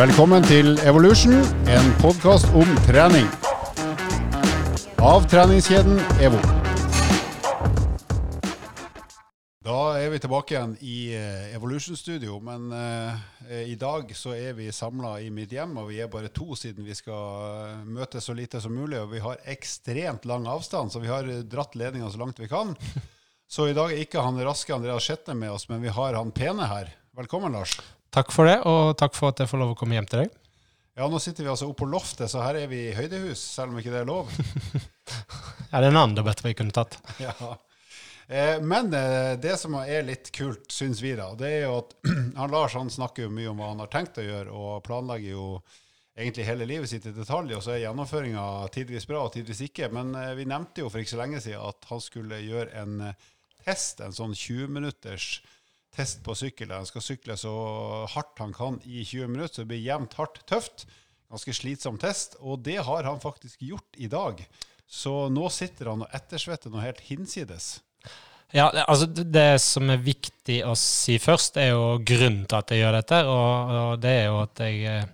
Velkommen til Evolution, en podkast om trening. Av treningskjeden EVO. Da er vi tilbake igjen i eh, Evolution-studio, men uh, i dag så er vi samla i mitt hjem, og vi er bare to siden vi skal møte møtes så lite som mulig. Og vi har ekstremt lang avstand, så vi har dratt ledninga så langt vi kan. Så i dag er ikke han raske Andreas Skjetne med oss, men vi har han pene her. Velkommen, Lars. Takk for det, og takk for at jeg får lov å komme hjem til deg. Ja, nå sitter vi altså oppe på loftet, så her er vi i høydehus, selv om ikke det er lov. Ja, det er en annen debatt vi kunne tatt. Ja. Eh, Men eh, det som er litt kult, syns vi, da, det er jo at han Lars han snakker jo mye om hva han har tenkt å gjøre, og planlegger jo egentlig hele livet sitt i detalj, og så er gjennomføringa tidvis bra og tidvis ikke. Men eh, vi nevnte jo for ikke så lenge siden at han skulle gjøre en eh, test, en sånn 20 minutters test på sykkel. Han skal sykle så hardt han kan i 20 minutter, så det blir jevnt hardt tøft. Ganske slitsom test, og det har han faktisk gjort i dag. Så nå sitter han og ettersvetter noe helt hinsides. Ja, altså det- som er viktig å si først, er jo grunnen til at jeg gjør dette. Og, og det er jo at jeg, eh,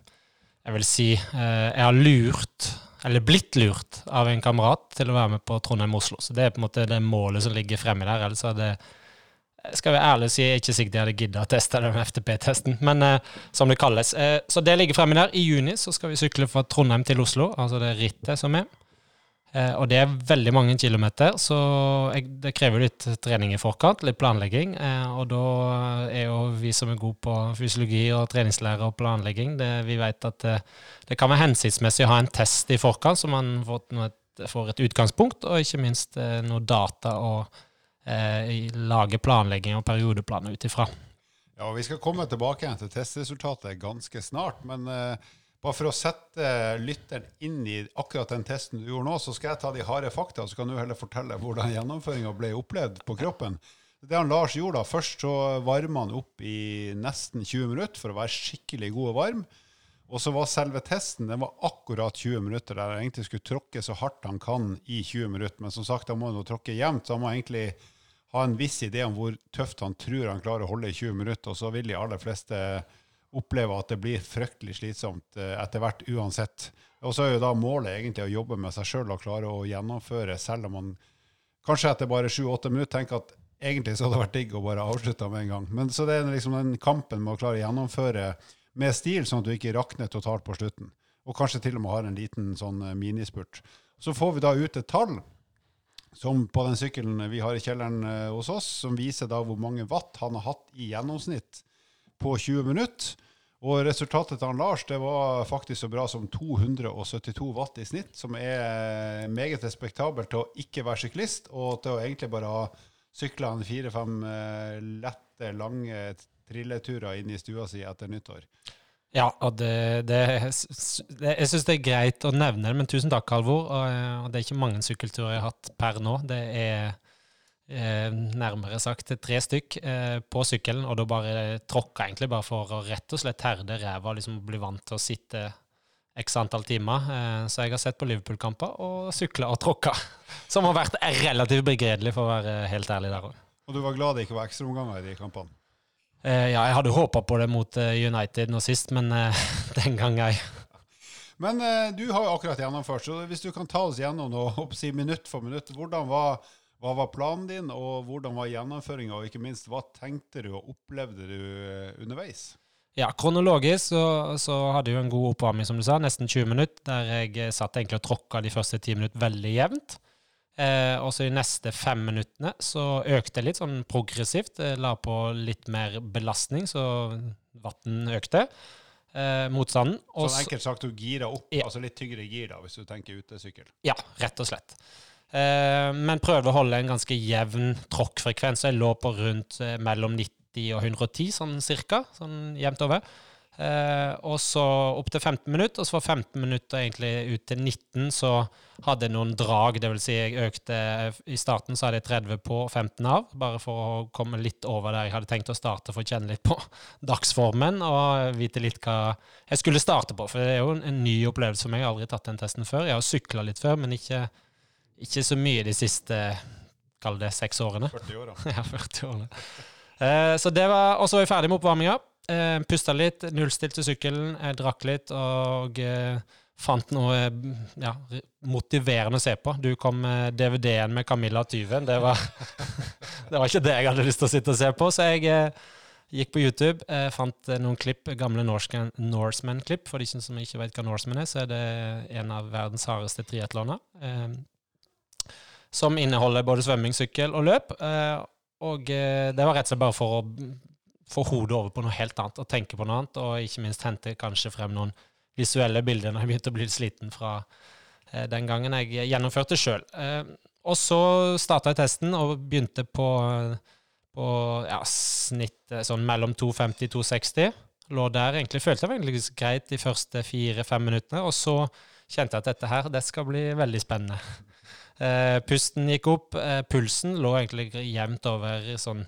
jeg vil si, eh, jeg har lurt, eller blitt lurt, av en kamerat til å være med på Trondheim-Oslo. Så det er på en måte det målet som ligger fremme der. Ellers hadde skal være ærlig og si jeg er ikke sikkert jeg hadde giddet å teste den FTP-testen, men eh, som det kalles. Eh, så det ligger fremme der. I juni så skal vi sykle fra Trondheim til Oslo, altså det rittet som er. Eh, og det er veldig mange kilometer, så jeg, det krever litt trening i forkant, litt planlegging. Eh, og da er jo vi som er gode på fysiologi og treningslære og planlegging, det, vi vet at eh, det kan være hensiktsmessig å ha en test i forkant, så man får, noe, får et utgangspunkt, og ikke minst eh, noe data å eh, lage planlegging og periodeplaner ut ifra. Ja, Vi skal komme tilbake igjen til testresultatet ganske snart. Men eh, bare for å sette lytteren inn i akkurat den testen du gjorde nå, så skal jeg ta de harde fakta, så kan du heller fortelle hvordan gjennomføringa ble opplevd på kroppen. Det han Lars gjorde da, Først så varma han opp i nesten 20 minutter for å være skikkelig god og varm. Og så var selve testen den var akkurat 20 minutter, der han egentlig skulle tråkke så hardt han kan i 20 minutter. Men som sagt, han må jo tråkke jevnt, så han må egentlig ha en viss idé om hvor tøft han tror han klarer å holde i 20 minutter. Og så vil de aller fleste oppleve at det blir fryktelig slitsomt eh, etter hvert uansett. Og så er jo da målet egentlig å jobbe med seg sjøl og klare å gjennomføre, selv om man kanskje etter bare 7-8 minutter tenker at egentlig så hadde det vært digg å bare avslutte med en gang. Men så det er liksom den kampen med å klare å gjennomføre med stil, sånn at du ikke rakner totalt på slutten. Og kanskje til og med har en liten sånn eh, minispurt. Så får vi da ut et tall som på den sykkelen vi har i kjelleren eh, hos oss, som viser da hvor mange watt han har hatt i gjennomsnitt på 20 minutter. Og resultatet til han Lars det var faktisk så bra som 272 watt i snitt, som er meget respektabelt til å ikke være syklist, og til å egentlig bare ha sykla en fire-fem eh, lette, lange trilleturer inn i stua si etter nyttår. Ja, og det, det, Jeg syns det er greit å nevne det, men tusen takk, Halvor. Eh, og det er ikke mange sykkelturer jeg har hatt per nå. Det er eh, nærmere sagt tre stykk eh, på sykkelen, og da bare tråkka egentlig bare for å rett og slett herde ræva og liksom bli vant til å sitte x antall timer. Så jeg har sett på Liverpool-kamper og sykla og tråkka, som har vært relativt begredelig, for å være helt ærlig der òg. Og du var glad det ikke var ekstraomganger i de kampene? Eh, ja, jeg hadde håpa på det mot eh, United nå sist, men eh, den gang ei. Men du har jo akkurat gjennomført, så hvis du kan ta oss gjennom nå, si minutt for minutt, hvordan var, hva var planen din, og hvordan var gjennomføringa, og ikke minst, hva tenkte du og opplevde du underveis? Ja, kronologisk så, så hadde jeg jo en god oppvarming, som du sa, nesten 20 minutter, der jeg satt egentlig og tråkka de første 10 minutter veldig jevnt. Eh, og så de neste fem minuttene så økte jeg litt sånn progressivt. Jeg la på litt mer belastning, så vann økte. Eh, motstanden. Og så- enkelt sagt, du gira opp, Ja. altså litt tyngre gir da, hvis du tenker utesykkel. Ja, rett og slett. Eh, men prøvde å holde en ganske jevn tråkkfrekvens. Jeg lå på rundt eh, mellom 90 og 110, sånn cirka. Sånn jevnt over. Eh, og så opp til 15 minutter, og så var 15 minutter egentlig ut til 19, så hadde jeg noen drag. Det vil si, jeg økte I starten så hadde jeg 30 på og 15 av, bare for å komme litt over der jeg hadde tenkt å starte, for å kjenne litt på dagsformen og vite litt hva jeg skulle starte på. For det er jo en ny opplevelse for meg. Jeg har aldri tatt den testen før. Jeg har sykla litt før, men ikke, ikke så mye de siste kall det seks årene. 40 år, da. ja, 40 årene. Eh, så det var, Og så var jeg ferdig med oppvarminga. Eh, pusta litt, nullstilte sykkelen, jeg drakk litt og eh, fant noe ja, motiverende å se på. Du kom med DVD-en med Camilla Tyven. Det var, det var ikke det jeg hadde lyst til å sitte og se på, så jeg eh, gikk på YouTube, eh, fant eh, noen klipp, gamle Norseman-klipp. For de som ikke vet hva Norseman er, så er det en av verdens hardeste triatloner. Eh, som inneholder både svømming, sykkel og løp. Eh, og det var rett og slett bare for å få hodet over på noe helt annet og tenke på noe annet, og ikke minst hente kanskje frem noen visuelle bilder når jeg begynte å bli sliten fra eh, den gangen jeg gjennomførte sjøl. Eh, og så starta jeg testen og begynte på, på ja, snitt sånn mellom 250 og 260. Lå der egentlig, følte jeg egentlig greit de første fire-fem minuttene, og så kjente jeg at dette her, det skal bli veldig spennende. Eh, pusten gikk opp, eh, pulsen lå egentlig jevnt over sånn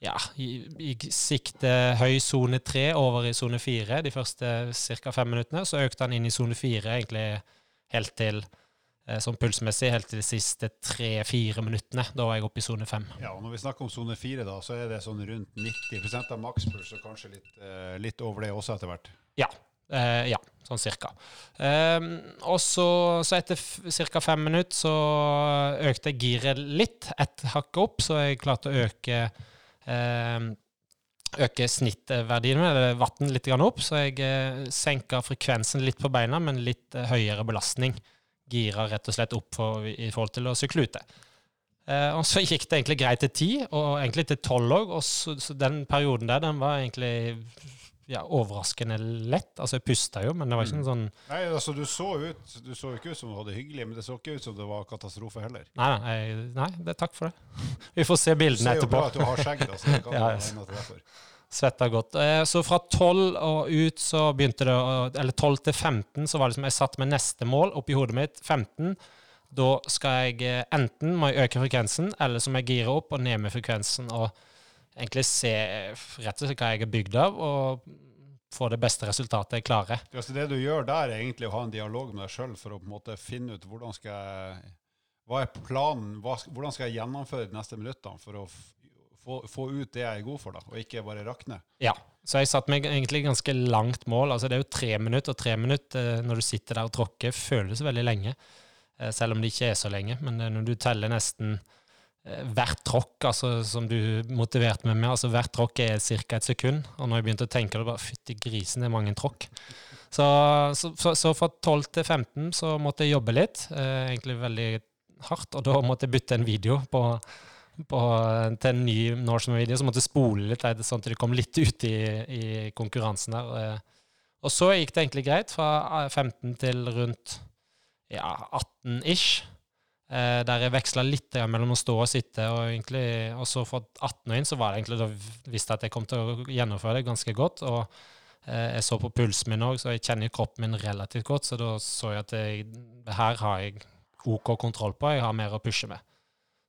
ja, i, i sikte høy sone tre over i sone fire de første ca. fem minuttene. Så økte han inn i sone fire egentlig helt til eh, sånn pulsmessig helt til de siste tre-fire minuttene. Da var jeg oppe i sone fem. Ja, og når vi snakker om sone fire, da, så er det sånn rundt 90% av makspuls, og kanskje litt, eh, litt, over det også etter hvert? Ja. Eh, ja, sånn cirka. Eh, og så, så etter ca. fem minutter så økte jeg giret litt, ett hakk opp, så jeg klarte å øke øke snittverdien med vann litt opp, så jeg senka senker frekvensen litt på beina, men litt eh, høyere belastning. Gira rett og slett opp for, i forhold til å sykle ute. Eh, og så gikk det egentlig greit til ti, og egentlig til tolv òg. Og så, så, den perioden der, den var egentlig ja, overraskende lett. Altså, jeg pusta jo, men det var ikke en sånn Nei, altså, du så ut Du så ikke ut som du hadde det hyggelig, men det så ikke ut som det var katastrofe heller. Nei, nei, nei det, takk for det. Vi får se bildene etterpå. Du ser jo bra at du har skjegg, altså. Det kan ja, til Svetta godt. Eh, så fra 12 og ut så begynte det Eller 12 til 15 så var det som jeg satt med neste mål oppi hodet mitt. 15. Da skal jeg eh, enten må jeg øke frekvensen, eller så må jeg gire opp og ned med frekvensen. og egentlig se rett og slett hva jeg er bygd av, og få det beste resultatet jeg klarer. Ja, så det du gjør der, er egentlig å ha en dialog med deg sjøl for å på en måte finne ut hvordan skal jeg, hva er planen, hva, hvordan skal jeg gjennomføre de neste minuttene for å få, få, ut det jeg er god for, da, og ikke bare rakne? Ja, så jeg satte meg egentlig ganske langt mål. altså Det er jo tre minutter, og tre minutter eh, når du sitter der og tråkker, føles veldig lenge. Eh, selv om det ikke er så lenge. Men når du teller nesten Eh, hvert tråkk altså, som du motiverte meg med, altså hvert tråkk er ca. et sekund. Og når jeg begynte å tenke, det bare fytti grisen, det er mange tråkk. Så, så, så, fra 12 til 15 så måtte jeg jobbe litt, eh, egentlig veldig hardt. Og da måtte jeg bytte en video på, på, til en ny Norseman-video, så måtte jeg spole litt, sånn at det kom litt ut i, i konkurransen der. Eh, og så gikk det egentlig greit, fra 15 til rundt ja, 18 ish. Eh, der jeg veksla litt mellom å stå og sitte. Og, egentlig, og så fra 18 år inn så var det egentlig da visste jeg at jeg kom til å gjennomføre det ganske godt. Og eh, jeg så på pulsen min òg, så jeg kjenner kroppen min relativt godt. Så da så jeg at jeg, her har jeg OK kontroll på, jeg har mer å pushe med.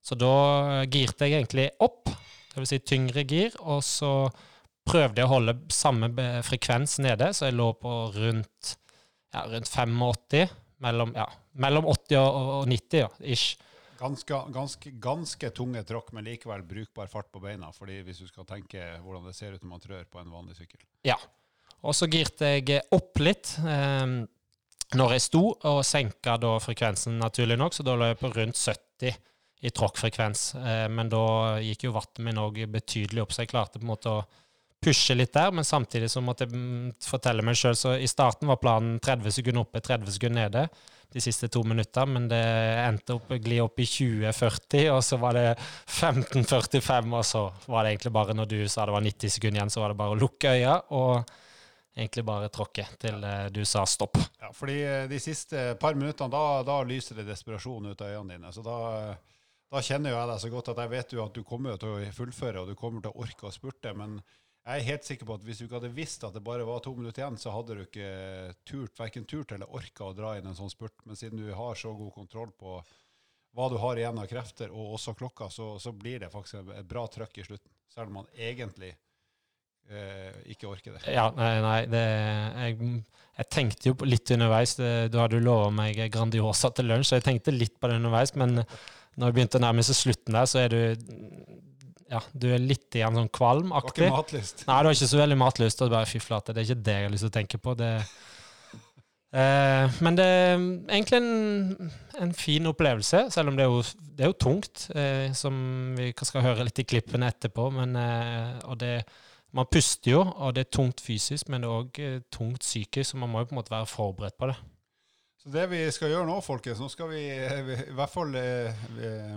Så da girte jeg egentlig opp, dvs. Si tyngre gir, og så prøvde jeg å holde samme frekvens nede, så jeg lå på rundt, ja, rundt 85 mellom, ja, mellom 80 og 90, ja, ish. Ganske, ganske, ganske, tunge tråkk, men likevel brukbar fart på beina. fordi hvis du skal tenke hvordan det ser ut når man trør på en vanlig sykkel. Ja. Og så girte jeg opp litt eh, når jeg sto, og senka da frekvensen naturlig nok, så da lå jeg på rundt 70 i tråkkfrekvens. Eh, men da gikk jo vatten min òg betydelig opp, så jeg klarte på en måte å pushe litt der, men samtidig så måtte jeg mm, fortelle meg sjøl Så i starten var planen 30 sekunder oppe, 30 sekunder nede de siste to minutter, men det endte opp å gli opp i 20-40, og så var det 15-45, og så var det egentlig bare når du sa det var 90 sekunder igjen, så var det bare å lukke øya og egentlig bare tråkke til eh, du sa stopp. Ja, fordi eh, de siste par minuttene, da, da lyser det desperasjon ut av øynene dine. så da da kjenner jeg deg så godt at jeg vet jo at du kommer til å fullføre, og du kommer til å orke å spurte. Men jeg er helt sikker på at hvis du ikke hadde visst at det bare var to minutter igjen, så hadde du ikke turt, verken turt eller orka å dra inn en sånn spurt. Men siden du har så god kontroll på hva du har igjen av krefter, og også klokka, så, så blir det faktisk et bra trøkk i slutten. Selv om man egentlig eh, ikke orker det. Ja, nei, nei det, jeg, jeg, tenkte jo litt underveis. Det, du hadde jo lova meg Grandiosa til lunsj, så jeg tenkte litt på det underveis. Men når jeg begynte å nærme seg slutten der, så er du ja, du er litt igjen sånn har ikke matlyst. Nei, du har ikke så veldig matlyst. og er bare fy flate, det er ikke det jeg har lyst til å tenke på. Det, eh, men det er egentlig en, en fin opplevelse, selv om det er jo, det er jo tungt, eh, som vi skal høre litt i klippene etterpå. Men, eh, og det, man puster jo, og det er tungt fysisk, men det er òg eh, tungt psykisk, så man må jo på en måte være forberedt på det. Så det vi skal gjøre nå, folkens, nå skal vi, eh, i hvert fall eh,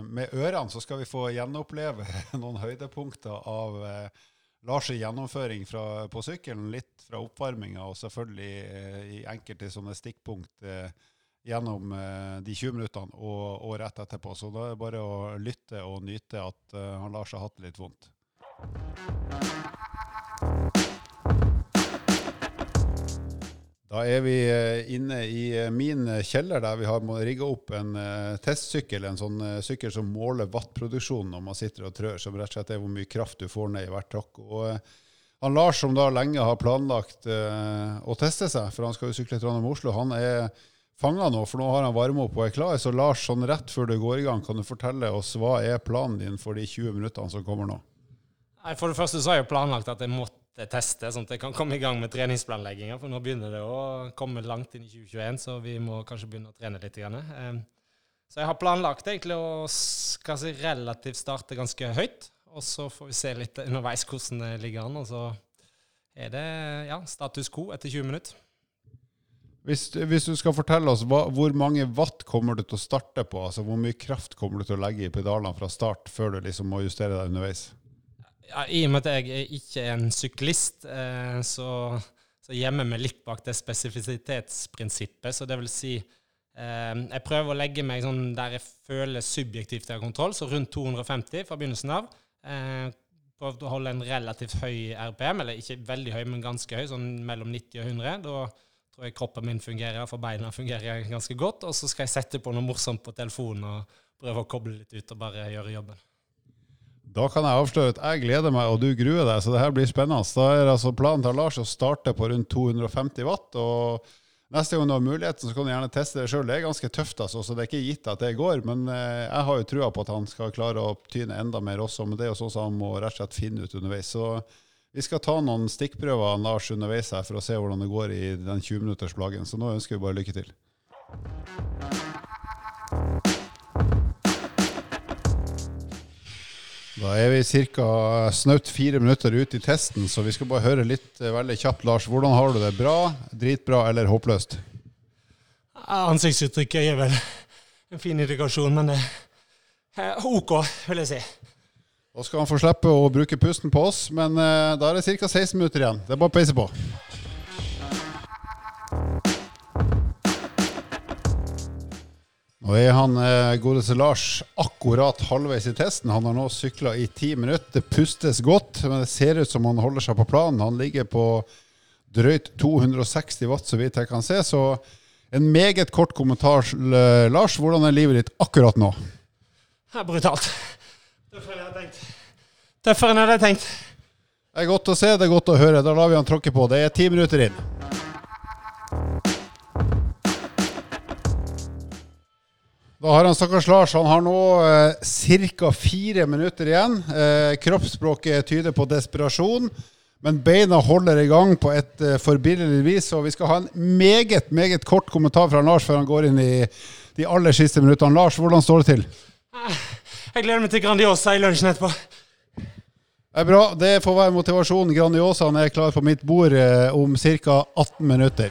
med ørene, så skal vi få gjenoppleve noen høydepunkter av eh, Lars' gjennomføring fra, på sykkelen. Litt fra oppvarminga, og selvfølgelig i enkelte sånne stikkpunkt gjennom de 20 minuttene og, og rett etterpå. Så da er det bare å lytte og nyte at han Lars har hatt det litt vondt. Da er vi eh, inne i eh, min eh, kjeller, der vi har rigga opp en testsykkel. En sånn sykkel som måler wattproduksjonen når man sitter og trør, som rett og slett er hvor mye kraft du får ned i hvert tråkk. Han Lars, som da lenge har planlagt å teste seg, for han skal jo sykle Trondheim-Oslo, han er fanga nå, for nå har han varma opp og er klar. Så Lars, sånn rett før du går i gang, kan du fortelle oss hva er planen din for de 20 minuttene som kommer nå? For det første så har jeg planlagt at jeg måtte teste, sånn at jeg kan komme i gang med treningsplanlegginga. For nå begynner det å komme langt inn i 2021, så vi må kanskje begynne å trene litt. Grann. Eh, Så jeg har planlagt egentlig å si, relativt starte ganske høyt. Og så får vi se litt underveis hvordan det ligger an. Og så er det ja, status quo etter 20 minutter. Hvis, hvis du skal fortelle oss hva, hvor mange watt kommer du til å starte på, altså hvor mye kraft kommer du til å legge i pedalene fra start før du liksom må justere deg underveis? Ja, I og med at jeg ikke er en syklist, eh, så, så gjemmer meg litt bak det spesifisitetsprinsippet. Så det vil si eh, Jeg prøver å legge meg sånn der jeg føler subjektivt jeg har kontroll, så rundt 250 fra begynnelsen av. Eh, prøvd å holde en relativt høy RPM, eller ikke veldig høy, men ganske høy, sånn mellom 90 og 100. Da tror jeg kroppen min fungerer, for beina fungerer ganske godt. Og så skal jeg sette på noe morsomt på telefonen og prøve å koble litt ut og bare gjøre jobben. Da kan jeg avsløre at jeg gleder meg, og du gruer deg, så det her blir spennende. Da er altså planen til Lars å starte på rundt 250 watt. og Neste gang du har muligheten, så kan du gjerne teste det sjøl. Det er ganske tøft, altså, så det er ikke gitt at det går. Men eh, jeg har jo trua på at han skal klare å tyne enda mer også. Men det er jo sånn som han må rett og slett finne ut underveis. Så vi skal ta noen stikkprøver av Lars underveis her for å se hvordan det går i den 20-minutters plagen. Så nå ønsker vi bare lykke til. Da er vi ca. snaut fire minutter ute i testen, så vi skal bare høre litt eh, veldig kjapt, Lars. Hvordan har du det? Bra, dritbra eller håpløst? Ansiktsuttrykket er vel en fin indikasjon, men eh, eh, OK, vil jeg si. Da skal han få slippe å bruke pusten på oss, men eh, da er det ca. 16 minutter igjen. Det er bare å peise på. Nå er han eh, godeste Lars akkurat halvveis i testen. Han har nå sykla i ti minutter. Det pustes godt, men det ser ut som han holder seg på planen. Han ligger på drøyt 260 watt, så vidt jeg kan se. Så en meget kort kommentar, Lars. Hvordan er livet ditt akkurat nå? Det er brutalt. Tøffere enn jeg hadde tenkt. Tøffere enn jeg hadde tenkt. Det er godt å se, det er godt å høre. Da lar vi han tråkke på. Det er ti minutter inn. Da har han stakkars Lars han har nå eh, ca. fire minutter igjen. Eh, kroppsspråket tyder på desperasjon, men beina holder i gang på et eh, forbilledlig vis. Og vi skal ha en meget, meget kort kommentar fra Lars før han går inn i de aller siste minuttene. Lars, hvordan står det til? Jeg gleder meg til Grandiosa i lunsjen etterpå. Det er bra. Det får være motivasjon. Grandiosaen er klar på mitt bord eh, om ca. 18 minutter.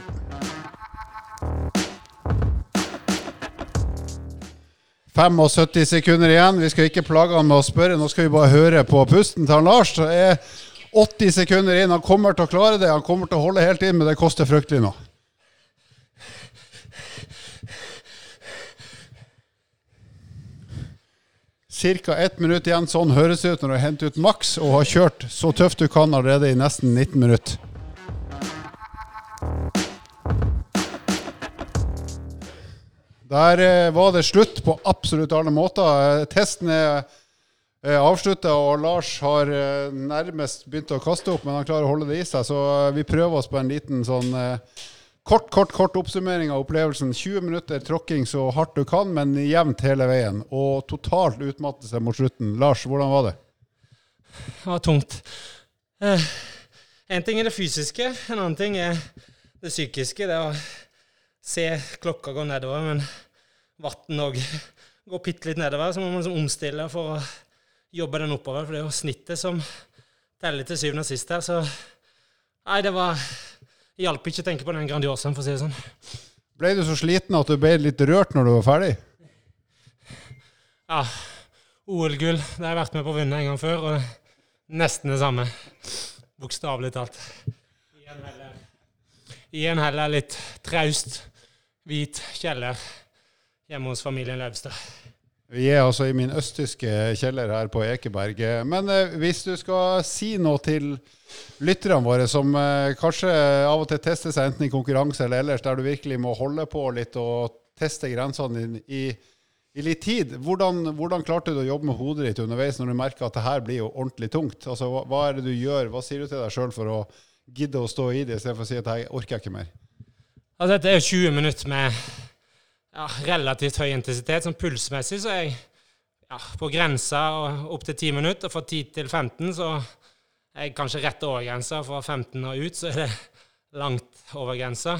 «75 sekunder igjen. Vi skal ikke plage han med å spørre, nå skal vi bare høre på pusten til han Lars. Det er 80 sekunder inn. Han kommer til å klare det. Han kommer til å holde helt inn, men det koster fryktelig nå. Ca. ett minutt igjen. Sånn høres det ut når du henter ut maks og har kjørt så tøft du kan allerede i nesten 19 minutter. Der eh, var det slutt på absolutt alle måter. Eh, Testen er eh, avslutta, og Lars har nærmest begynt å kaste opp, men han klarer å holde det i seg. Så vi prøver oss på en liten sånn kort, kort, kort oppsummering av opplevelsen. 20 minutter tråkking så hardt du kan, men jevnt hele veien. Og totalt utmattelse mot slutten. Lars, hvordan var det? det var tungt. En ting er det fysiske, en annen ting er det psykiske. Det å se klokka gå nedover, men vann òg går bitte litt nedover. Så må man liksom omstille for å jobbe den oppover, for det er jo snittet som teller til syvende og sist her. Så nei, det var Hjalp ikke å tenke på den Grandiosaen, for å si det sånn. Ble du så sliten at du ble litt rørt når du var ferdig? Ja. OL-gull. Det har jeg vært med på å vinne en gang før, og nesten det samme. Bokstavelig talt. I en heller litt traust, hvit kjeller hjemme hos familien Laubstad. Vi er altså i min østtyske kjeller her på Ekeberg. Men eh, hvis du skal si noe til lytterne våre som eh, kanskje av og til tester seg enten i konkurranse eller ellers, der du virkelig må holde på litt og teste grensene i, i litt tid, hvordan, hvordan, klarte du å jobbe med hodet ditt underveis når du merker at det her blir jo ordentlig tungt? Altså, hva, hva er det du gjør? Hva sier du til deg sjøl for å gidde å stå i det, istedenfor å si at jeg orker ikke mer? Altså, dette er jo 20 minutter med ja, relativt høy intensitet. Sånn pulsmessig så er jeg ja, på grensa opp til 10 minutter. Og fra 10 til 15 så er jeg kanskje rett over grensa. Fra 15 og ut så er det langt over grensa.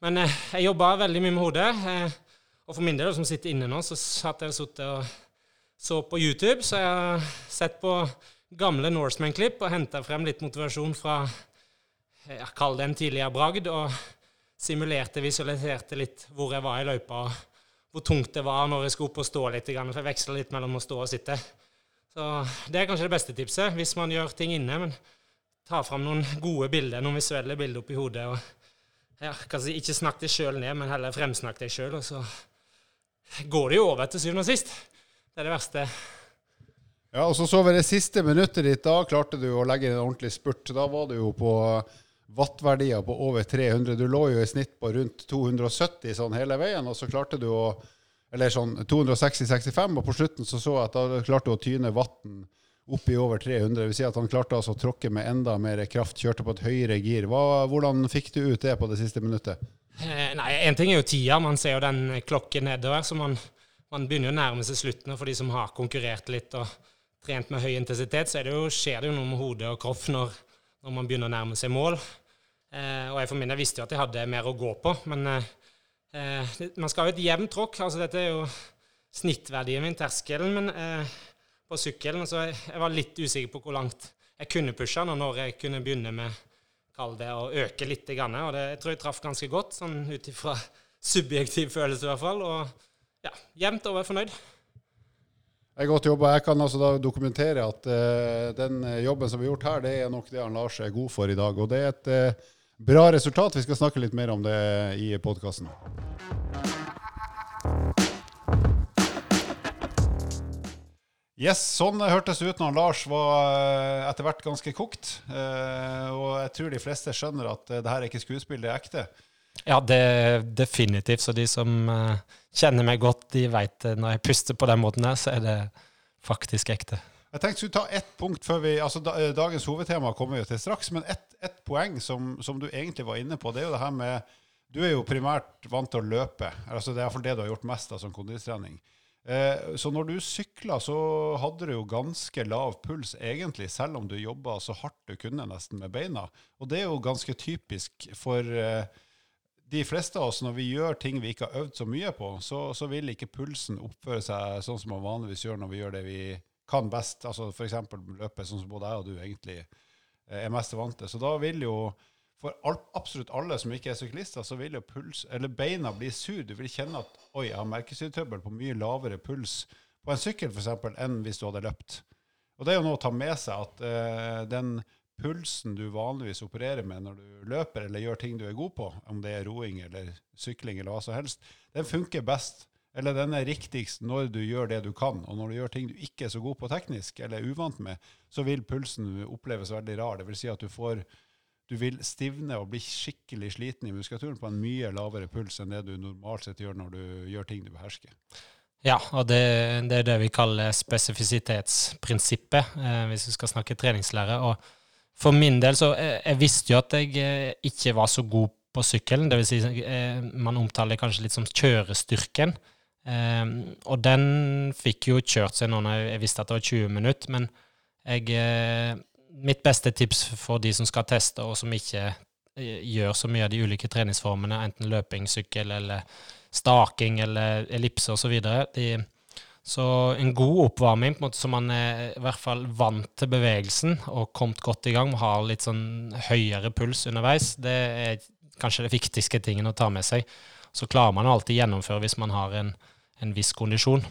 Men eh, jeg jobba veldig mye med hodet. Eh, og for min del, som sitter inne nå, så satt jeg og, og så på YouTube. Så jeg har sett på gamle Norseman-klipp og henta frem litt motivasjon fra jeg kaller det en tidligere bragd. og simulerte, visualiserte litt hvor jeg var i løypa, hvor tungt det var når jeg skulle opp og stå litt, for jeg veksla litt mellom å stå og sitte. Så Det er kanskje det beste tipset hvis man gjør ting inne. men Ta fram noen gode bilder, noen visuelle bilder oppi hodet. og ja, kanskje Ikke snakk deg sjøl ned, men heller fremsnakk deg sjøl. Og så går det jo over til syvende og sist. Det er det verste. Ja, og så så vi det siste minuttet ditt. Da klarte du å legge en ordentlig spurt. Da var du jo på wattverdier på over 300. Du lå jo i snitt på rundt 270 sånn hele veien, og så klarte du å Eller sånn 260-65, og på slutten så så jeg at da klarte du å tyne vatten opp i over 300. Det vil si at han klarte altså å tråkke med enda mer kraft, kjørte på et høyere gir. Hva, hvordan fikk du ut det på det siste minuttet? Eh, nei, Én ting er jo tida. Man ser jo den klokken nedover. så man, man begynner jo å nærme seg slutten. For de som har konkurrert litt og trent med høy intensitet, så det jo, skjer det jo noe med hodet og kropp når, når man begynner å nærme seg mål. Eh, og jeg for min del visste jo at jeg hadde mer å gå på, men eh, eh man skal ha et jevnt tråkk. Altså dette er jo snittverdien min, terskelen eh, på sykkelen. Så jeg, jeg, var litt usikker på hvor langt jeg kunne pushe den, og når jeg kunne begynne med kall det å øke litt. Grann, og det jeg tror jeg traff ganske godt, sånn ut ifra subjektiv følelse i hvert fall. Og ja, jevnt over fornøyd. Er godt jobba. Jeg kan altså dokumentere at uh, den jobben som vi har gjort her, det er nok det han Lars er god for i dag. Og det er et uh, Bra resultat. Vi skal snakke litt mer om det i podkasten. Yes, sånn hørtes det ut når Lars var eh, etter hvert ganske kokt. Uh, og jeg tror de fleste skjønner at det her er ikke skuespill, det er ekte. Ja, det definitivt. Så de som eh, kjenner meg godt, de vet når jeg puster på den måten her, så er det faktisk ekte. Jeg tenkte skulle ta ett punkt før vi, altså Dagens hovedtema kommer vi til straks, men ett et poeng som, som, du egentlig var inne på, det er jo det her med Du er jo primært vant til å løpe. altså Det er iallfall det du har gjort mest av som kondistrening. Eh, så når du sykla, så hadde du jo ganske lav puls egentlig, selv om du jobba så hardt du kunne nesten med beina. Og det er jo ganske typisk for eh, de fleste av oss, når vi gjør ting vi ikke har øvd så mye på, så, så vil ikke pulsen oppføre seg sånn som man vanligvis gjør når vi gjør det vi kan best, altså f.eks. løpe sånn som både jeg og du egentlig eh, er mest vant til. Så da vil jo for absolutt alle som ikke er syklister, så vil jo puls, eller beina bli sur. Du vil kjenne at oi, jeg har merkesyretrøbbel på mye lavere puls på en sykkel f.eks. enn hvis du hadde løpt. Og det er jo noe å ta med seg at uh, den pulsen du vanligvis opererer med når du løper eller gjør ting du er god på, om det er roing eller sykling eller hva som helst, den funker best eller den er riktigst når du gjør det du kan. Og når du gjør ting du ikke er så god på teknisk, eller er uvant med, så vil pulsen oppleves veldig rar. Det vil si at du får du vil stivne og bli skikkelig sliten i muskulaturen på en mye lavere puls enn det du normalt sett gjør når du gjør ting du behersker. Ja, og det, det er det vi kaller spesifisitetsprinsippet, eh, hvis vi skal snakke treningslære. Og for min del så jeg, Jeg visste jo at jeg eh, ikke var så god på sykkelen. Vil si, eh, man omtaler kanskje litt som kjørestyrken. Um, og den fikk jo kjørt seg nå når jeg visste at det var 20 minutter, men Jeg, eh, mitt beste tips for de som skal teste, og som ikke eh, gjør så mye av de ulike treningsformene, enten løping, sykkel eller staking eller ellipse osv. Så, så en god oppvarming, på en måte, så man er i hvert fall vant til bevegelsen og kommet godt i gang, har litt sånn høyere puls underveis, det er kanskje det viktigste tingen å ta med seg. Så klarer man alltid gjennomføre hvis man har en, en viss kondisjon.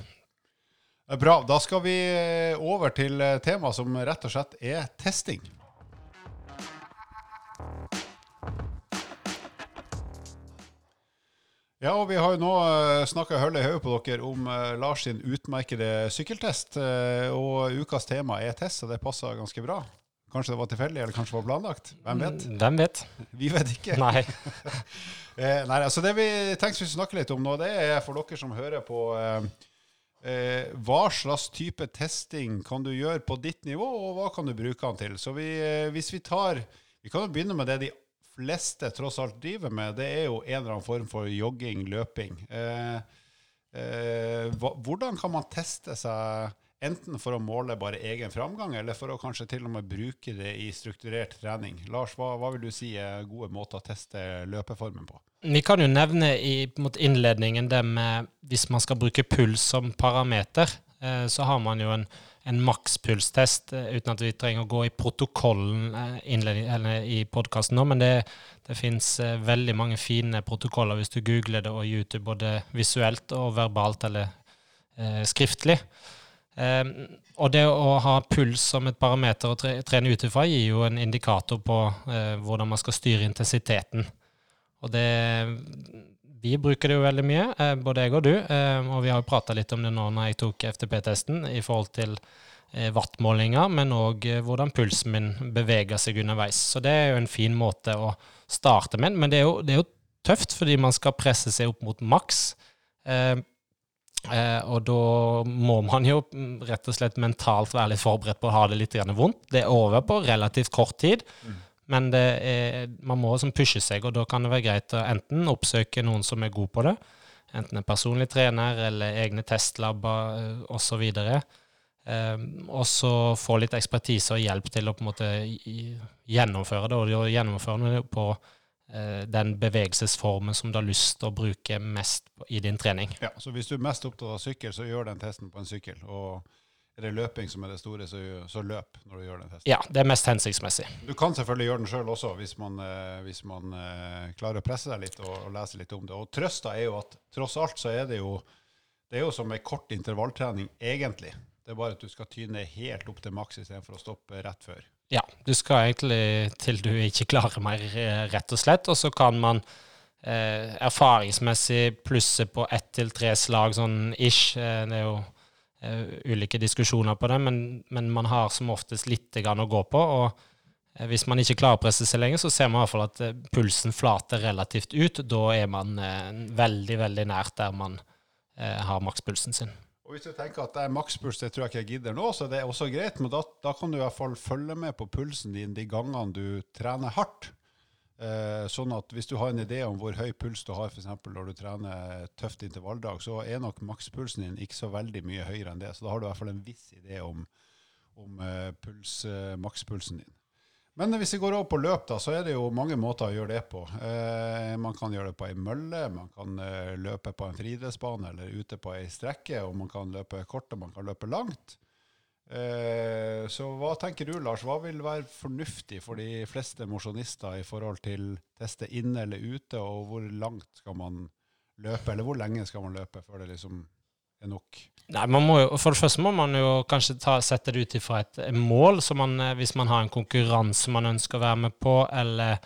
Bra. Da skal vi eh, over til eh, tema som rett og slett er testing. Ja, og vi har jo nå uh, snakka hull i hodet på dere om uh, Lars sin utmerkede sykkeltest. Uh, og ukas tema er test, så det passer ganske bra. Kanskje det var tilfeldig, eller kanskje det var planlagt? Hvem vet? Mm, hvem vet? Vi vet ikke. Nei. eh, nei, altså Det vi tenkte vi skulle snakke litt om nå, det er for dere som hører på eh, eh, Hva slags type testing kan du gjøre på ditt nivå, og hva kan du bruke den til? Så vi, hvis vi tar Vi kan jo begynne med det de fleste tross alt driver med, det er jo en eller annen form for jogging, løping. Eh, eh, hvordan kan man teste seg, enten for å måle bare egen framgang, eller for å kanskje til og med bruke det i strukturert trening? Lars, hva, hva vil du si er gode måter å teste løpeformen på? Vi kan jo nevne i innledningen det med hvis man skal bruke puls som parameter, eh, så har man jo en en makspulstest, eh, uten at vi trenger å gå i protokollen eller i podkasten nå. Men det, det fins eh, veldig mange fine protokoller hvis du googler det og YouTube, både visuelt og verbalt eller eh, skriftlig. Eh, og det å ha puls som et parameter å trene ut ifra, gir jo en indikator på eh, hvordan man skal styre intensiteten. Og det vi bruker det jo veldig mye, eh, både jeg og du. Eh, og vi har jo prata litt om det nå når jeg tok FTP-testen, i forhold til eh, wattmålinger, men òg hvordan pulsen min beveger seg underveis. Så det er jo en fin måte å starte med. Men det er jo, det er jo tøft, fordi man skal presse seg opp mot maks. og da må man jo mm, rett og slett mentalt være litt forberedt på å ha det litt vondt. Det er over på relativt kort tid. Mm. Men er, man må liksom pushe seg, og da kan det være greit å enten oppsøke noen som er god på det, enten en personlig trener eller egne testlabber eh, osv. Um, og så få litt ekspertise og hjelp til å på en måte gjennomføre det, og gjennomføre det på uh, den bevegelsesformen som du har lyst til å bruke mest i din trening. Ja, Så hvis du er mest opptatt av sykkel, så gjør den testen på en sykkel. og er det løping som er det store, så, så, løp når du gjør den testen. Ja, det er mest hensiktsmessig. Du kan selvfølgelig gjøre den sjøl også, hvis man, eh, hvis man eh, klarer å presse deg litt og, og, lese litt om det. Og trøsta er jo at tross alt så er det jo det er jo som ei kort intervalltrening, egentlig. Det er bare at du skal tyne helt opp til maks istedenfor å stoppe rett før. Ja, du skal egentlig til du ikke klarer mer, eh, rett og slett. Og så kan man eh, erfaringsmessig plusse på ett til tre slag sånn ish. Det er jo ulike diskusjoner på det, men, men, man har som oftest litt å gå på. og uh, Hvis man ikke klarer å presse seg lenger, så ser man i hvert fall at uh, pulsen flater relativt ut. Da er man veldig, veldig nært der man har makspulsen sin. Og Hvis du tenker at det er makspuls, det tror jeg ikke jeg gidder nå, så det er også greit, men da, da kan du i hvert fall følge med på pulsen din de gangene du trener hardt. Eh, sånn at hvis du har en idé om hvor høy puls du har f.eks. når du trener tøft intervalldag, så er nok makspulsen din ikke så veldig mye høyere enn det. Så da har du i hvert fall en viss idé om, om eh, puls, eh, makspulsen din. Men hvis vi går over på løp, da, så er det jo mange måter å gjøre det på. Eh, man kan gjøre det på ei mølle, man kan eh, løpe på en friidrettsbane eller ute på ei strekke, og man kan løpe kort og man kan løpe langt. Eh, så hva tenker du, Lars? Hva vil være fornuftig for de fleste mosjonister i forhold til teste inne eller ute, og hvor langt skal man løpe, eller hvor lenge skal man løpe før det liksom er nok? Nei, man må jo, For det første må man jo kanskje ta, sette det ut ifra et mål. man, eh, Hvis man har en konkurranse man ønsker å være med på, eller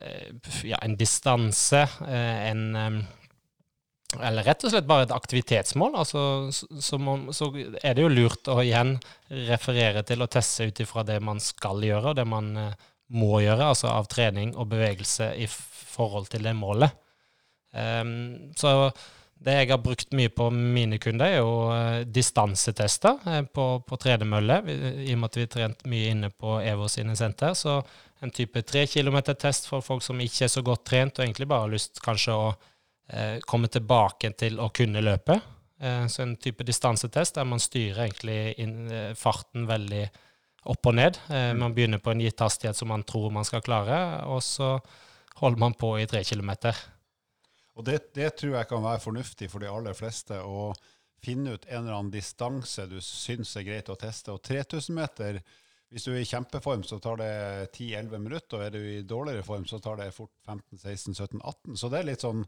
eh, ja, en distanse, en eller rett og slett bare et aktivitetsmål, altså, så, må, så, er det jo lurt å igjen referere til og teste ut ifra det man skal gjøre, og det man uh, må gjøre, altså av trening og bevegelse i forhold til det målet. Um, så det jeg har brukt mye på mine kunder, er jo uh, distansetester uh, på, på tredemølle, i og med at vi har trent mye inne på EVO sine senter. Så en type tre kilometer-test for folk som ikke er så godt trent, og egentlig bare har lyst kanskje å eh, komme tilbake til å kunne løpe. Eh, så en type distansetest der man styrer egentlig inn, eh, farten veldig opp og ned. Eh, man begynner på en gitt hastighet som man tror man skal klare, og så holder man på i tre kilometer. Og det, det, tror jeg kan være fornuftig for de aller fleste, å finne ut en eller annen distanse du syns er greit å teste. Og 3000 meter, hvis du er i kjempeform, så tar det 10-11 minutter, og er du i dårligere form, så tar det fort 15-16-17-18. Så det er litt sånn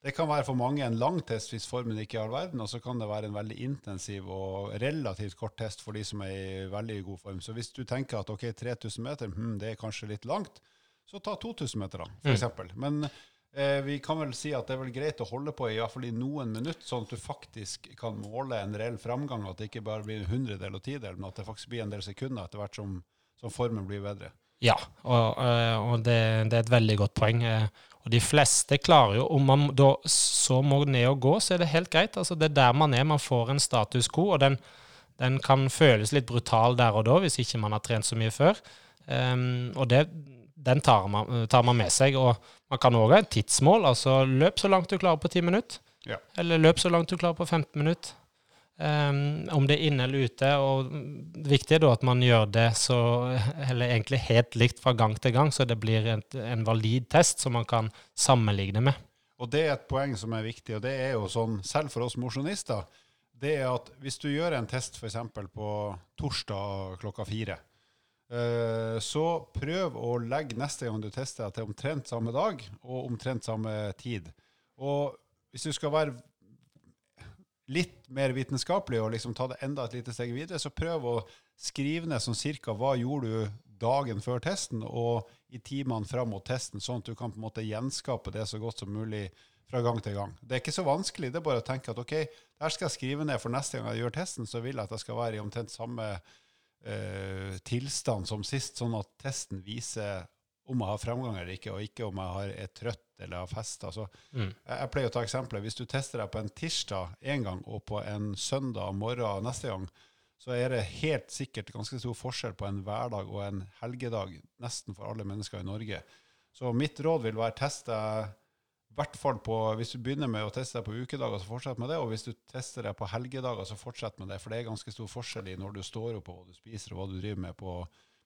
det kan være for mange en lang test hvis formen ikke er all verden, og så kan det være en veldig intensiv og relativt kort test for de som er i veldig god form. Så hvis du tenker at ok, 3000 meter, hmm, det er kanskje litt langt, så ta 2000 meter, da, f.eks. Mm. Men eh, vi kan vel si at det er vel greit å holde på i, hvert fall i noen minutter, sånn at du faktisk kan måle en reell framgang, at det ikke bare blir en hundredel og tidel, men at det faktisk blir en del sekunder etter hvert som, som formen blir bedre. Ja, og, eh, og det, det, er et veldig godt poeng. Eh, og de fleste klarer jo Om man da så må ned og gå, så er det helt greit. Altså, det er der man er. Man får en status quo, og den, den kan føles litt brutal der og da hvis ikke man har trent så mye før. Um, og det, den tar man, tar man, med seg. Og man kan òg ha et tidsmål. Altså løp så langt du klarer på 10 minutter. Ja. Eller løp så langt du klarer på 15 minutter. Um, om det er inne eller ute. og Det viktige er da at man gjør det så, eller egentlig helt likt fra gang til gang, så det blir en, en valid test som man kan sammenligne med. Og Det er et poeng som er viktig, og det er jo sånn, selv for oss mosjonister, det er at hvis du gjør en test f.eks. på torsdag klokka fire, uh, så prøv å legge neste gang du tester til omtrent samme dag og omtrent samme tid. Og hvis du skal være litt mer vitenskapelig og liksom ta det enda et lite steg videre, så prøv å skrive ned sånn cirka hva gjorde du dagen før testen og i timene fram mot testen, sånn at du kan på en måte gjenskape det så godt som mulig fra gang til gang. Det er ikke så vanskelig. Det er bare å tenke at OK, der skal jeg skrive ned for neste gang jeg gjør testen, så vil jeg at jeg skal være i omtrent samme eh, tilstand som sist, sånn at testen viser om jeg har fremgang eller ikke, og ikke om jeg har, er trøtt eller har festa. Altså, mm. jeg, jeg, pleier å ta eksempelet. Hvis du tester deg på en tirsdag én gang og på en søndag morgen neste gang, så er det helt sikkert ganske stor forskjell på en hverdag og en helgedag nesten for alle mennesker i Norge. Så mitt råd vil være teste hvert fall på, Hvis du begynner med å teste deg på ukedager, så fortsett med det. Og hvis du tester deg på helgedager, så fortsett med det. For det er ganske stor forskjell i når du står opp, og hva du spiser, og hva du driver med på,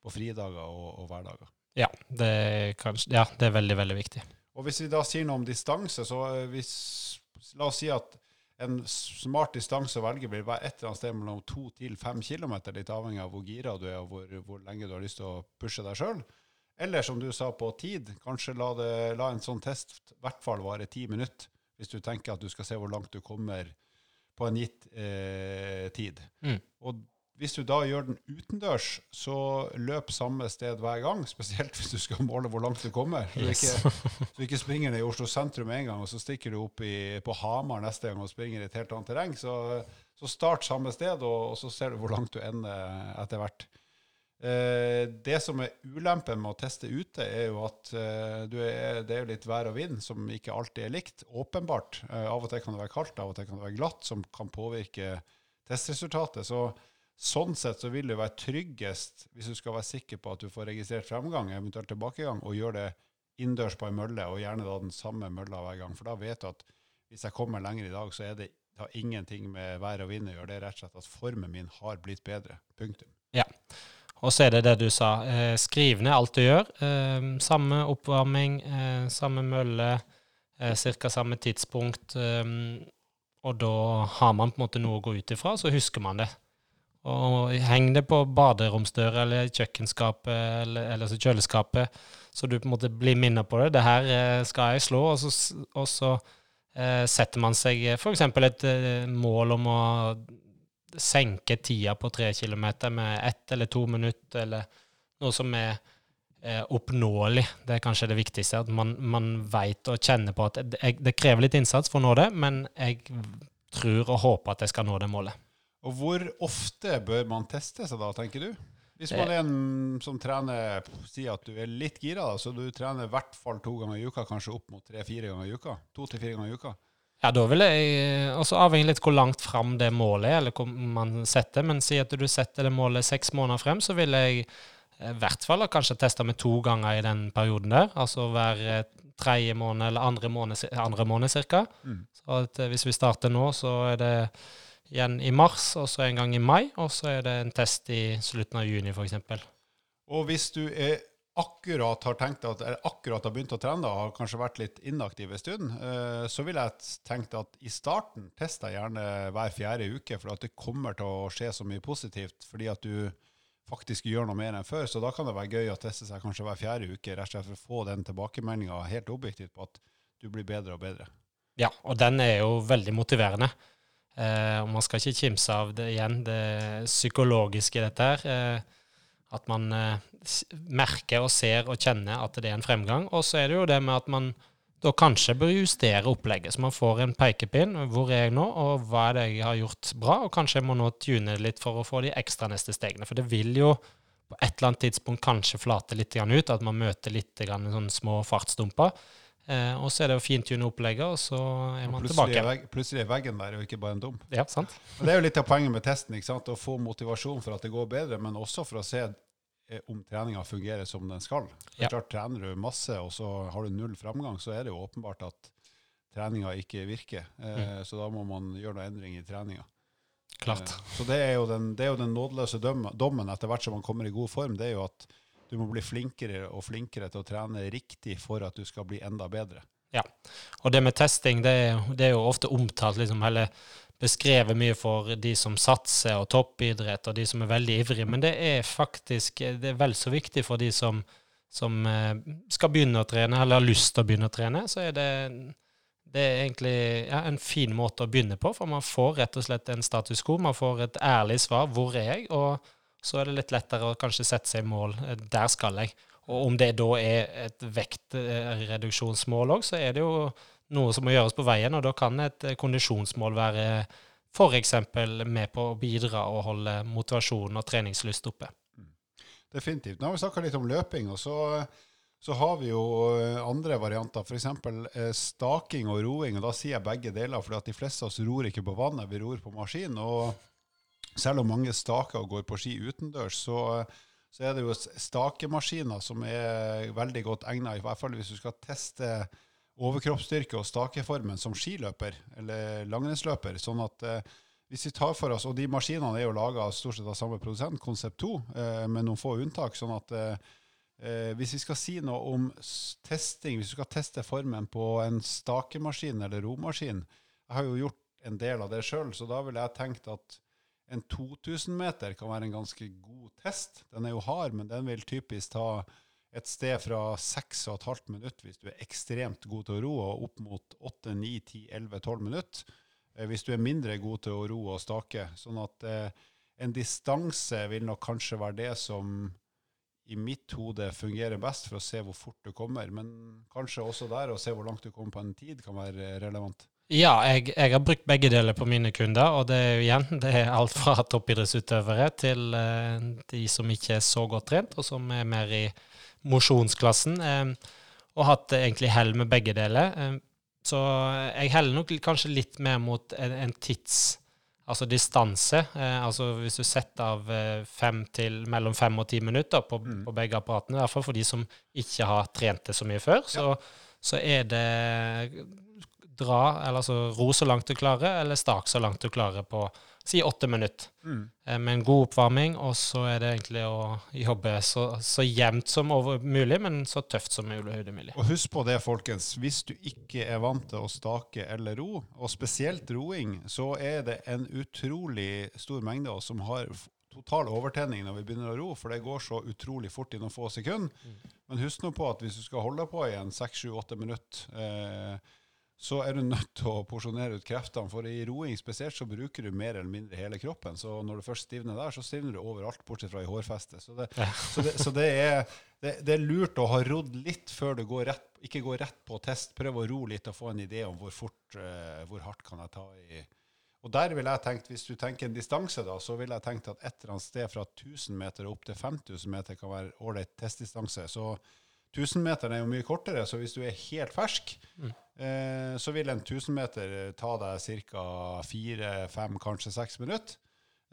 på fridager og, og hverdager. Ja det, kan, ja, det er veldig, veldig viktig. Og Hvis vi da sier noe om distanse, så eh, hvis, la oss si at en smart distanse å velge vil være et eller annet sted mellom to til fem km, litt avhengig av hvor gira du er og hvor, hvor, lenge du har lyst til å pushe deg sjøl. Eller som du sa, på tid. Kanskje la, det, la en sånn test i hvert fall vare ti minutter, hvis du tenker at du skal se hvor langt du kommer på en gitt eh, tid. Mm. Og hvis du da gjør den utendørs, så løp samme sted hver gang. Spesielt hvis du skal måle hvor langt du kommer. Så du ikke, så ikke springer ned i Oslo sentrum en gang, og så stikker du opp i, på Hamar neste gang og springer i et helt annet terreng. Så, så start samme sted, og, og, så ser du hvor langt du ender etter hvert. Eh, det som er ulempen med å teste ute, er jo at eh, er, det er litt vær og vind som ikke alltid er likt. Åpenbart. Eh, av og til kan det være kaldt, av og til kan det være glatt, som kan påvirke testresultatet. Så Sånn sett så vil det være tryggest, hvis du skal være sikker på at du får registrert fremgang, eventuelt tilbakegang, og gjøre det innendørs på ei mølle, og gjerne da den samme mølla hver gang. For da vet du at hvis jeg kommer lenger i dag, så er det, har ingenting med vær og vind å gjøre. Det er rett og slett at formen min har blitt bedre. Punktum. Ja. Og så er det det du sa. Eh, skriv ned alt du gjør. Eh, samme oppvarming, eh, samme mølle, eh, ca. samme tidspunkt. Og da har man på en måte noe å gå ut ifra, så husker man det. Og heng det på baderomsdøra eller kjøkkenskapet eller, eller kjøleskapet, så du på en måte blir minnet på det. Det her eh, skal jeg slå, og så, og så eh, setter man seg f.eks. et eh, mål om å senke tida på tre kilometer med ett eller to minutter, eller noe som er eh, oppnåelig. Det er kanskje det viktigste, at man, man veit og kjenner på at det, det krever litt innsats for å nå det, men jeg tror og håper at jeg skal nå det målet. Og hvor ofte bør man teste seg da, tenker du? Hvis man er en som trener sier at du er litt gira, da, så du trener i hvert fall to ganger i uka, kanskje opp mot tre-fire ganger i uka? To til fire ganger i uka? Ja, da vil jeg også avhengig litt hvor langt fram det målet er, eller hvor man setter. Men si at du setter det målet seks måneder frem, så vil jeg eh, i hvert fall kanskje teste med to ganger i den perioden der. Altså hver eh, tredje måned eller andre måned, andre måned cirka. Mm. Så at, eh, hvis vi starter nå, så er det igjen i mars, og så en gang i mai, og så er det en test i slutten av juni f.eks. Og hvis du er akkurat har tenkt at, eller akkurat har begynt å trene og har kanskje vært litt inaktiv en stund, eh, så vil jeg tenke at i starten test deg gjerne hver fjerde uke, for at det kommer til å skje så mye positivt fordi at du faktisk gjør noe mer enn før. Så da kan det være gøy å teste seg kanskje hver fjerde uke, rett og slett for å få den tilbakemeldinga helt objektivt på at du blir bedre og bedre. Ja, og den er jo veldig motiverende. Eh, og man skal ikke kimse av det igjen, det psykologiske i dette her. Eh, at man eh, merker og ser og kjenner at det er en fremgang. Og så er det jo det med at man da kanskje bør justere opplegget, så man får en pekepinn. Hvor er jeg nå, og hva er det jeg har gjort bra? Og kanskje jeg må nå tune litt for å få de ekstra neste stegene. For det vil jo på et eller annet tidspunkt kanskje flate litt ut, at man møter litt sånn små fartsdumper. Eh, og så er det å fintune opplegget, og så er man tilbake. Er plutselig er veggen der, og ikke bare en dump. Ja, sant. Og det er jo litt av poenget med testen, ikke sant? å få motivasjon for at det går bedre, men også for å se Eh, om treninga fungerer som den skal. Ja. Klart, Trener du masse, og så har du null framgang, så er det jo åpenbart at treninga ikke virker. Eh, mm. Så da må man gjøre noe endring i treninga. Klart. Eh, så det er, jo den, det er jo den nådeløse dommen etter hvert som man kommer i god form. Det er jo at du må bli flinkere og flinkere til å trene riktig for at du skal bli enda bedre. Ja, og det med testing det er, det er jo ofte omtalt liksom, eller beskrevet mye for de som satser og toppidrett, og de som er veldig ivrige. Men det er faktisk det er vel så viktig for de som, som eh, skal begynne å trene, eller har lyst til å begynne å trene. Så er det, det er egentlig ja, en fin måte å begynne på, for man får rett og slett en status quo. Man får et ærlig svar. Hvor er jeg? Og så er det litt lettere å kanskje sette seg mål. Eh, der skal jeg. Og om det da er et vektreduksjonsmål òg, så er det jo noe som må gjøres på veien, og da kan et eh, kondisjonsmål være f.eks. med på å bidra og holde motivasjonen og treningslyst oppe. Mm. Definitivt. Nå har vi snakka litt om løping, og så, så, har vi jo eh, andre varianter. F.eks. Eh, staking og roing. og Da sier jeg begge deler, for de fleste av oss ror ikke på vannet, vi ror på maskin. og selv om mange staker og går på ski utendørs, så, så er det jo stakemaskiner som er veldig godt egnet, i hvert fall hvis du skal teste overkroppsstyrke og stakeformen som skiløper eller langrennsløper. sånn at eh, hvis vi tar for oss, Og de maskinene er jo laga stort sett av samme produsent, Konsept 2, eh, med noen få unntak. sånn at eh, eh, hvis vi skal si noe om testing, hvis vi skal teste formen på en stakemaskin eller romaskin Jeg har jo gjort en del av det sjøl, så da ville jeg tenkt at en 2000 meter kan være en ganske god test. Den er jo hard, men den vil typisk ta et sted fra 6,5 minutter hvis du er ekstremt god til å ro, og opp mot 8, 9, 10, 11, 12 minutter hvis du er mindre god til å ro og stake. Sånn at eh, en distanse vil nok kanskje være det som i mitt hode fungerer best for å se hvor fort du kommer. Men kanskje også der å se hvor langt du kommer på en tid, kan være relevant. Ja, jeg, jeg har brukt begge deler på mine kunder. Og det er jo igjen det er alt fra toppidrettsutøvere til uh, de som ikke er så godt trent, og som er mer i mosjonsklassen, Um, og hatt egentlig hell med begge deler. Um, så jeg heller nok kanskje litt mer mot en, en tids... Altså distanse. Eh, altså hvis du setter av fem til mellom fem og ti minutter på, mm. på begge apparatene, i hvert fall for de som ikke har trent det så mye før, så, så er det dra, eller altså ro så langt du klarer, eller stak så langt du klarer på si åtte minutter. Mm. Eh, med en god oppvarming, og så er det egentlig å jobbe så, så jevnt som mulig, men så tøft som mulig. Og husk på det, folkens. Hvis du ikke er vant til å stake eller ro, og spesielt roing, så er det en utrolig stor mengde av oss som har total overtenning når vi begynner å ro, for det går så utrolig fort i noen få sekunder. Mm. Men husk nå på at hvis du skal holde på i en seks, sju, åtte minutter eh, så er du nødt til å porsjonere ut kreftene. For i roing spesielt så bruker du mer eller mindre hele kroppen. Så når du først stivner der, så stivner du overalt, bortsett fra i hårfestet. Så, det, ja. så, det, så det, er, det, er, lurt å ha rodd litt før du går rett, ikke går rett på test. Prøv å ro litt og få en idé om hvor fort, uh, hvor hardt kan jeg ta i Og der vil jeg tenkt, Hvis du tenker en distanse, da, så vil jeg tenkt at et eller annet sted fra 1000 meter opp til 5000 meter kan være ålreit testdistanse. Så 1000-meteren er jo mye kortere, så hvis du er helt fersk, mm. eh, så vil en 1000-meter ta deg ca. fire, fem, kanskje seks minutter.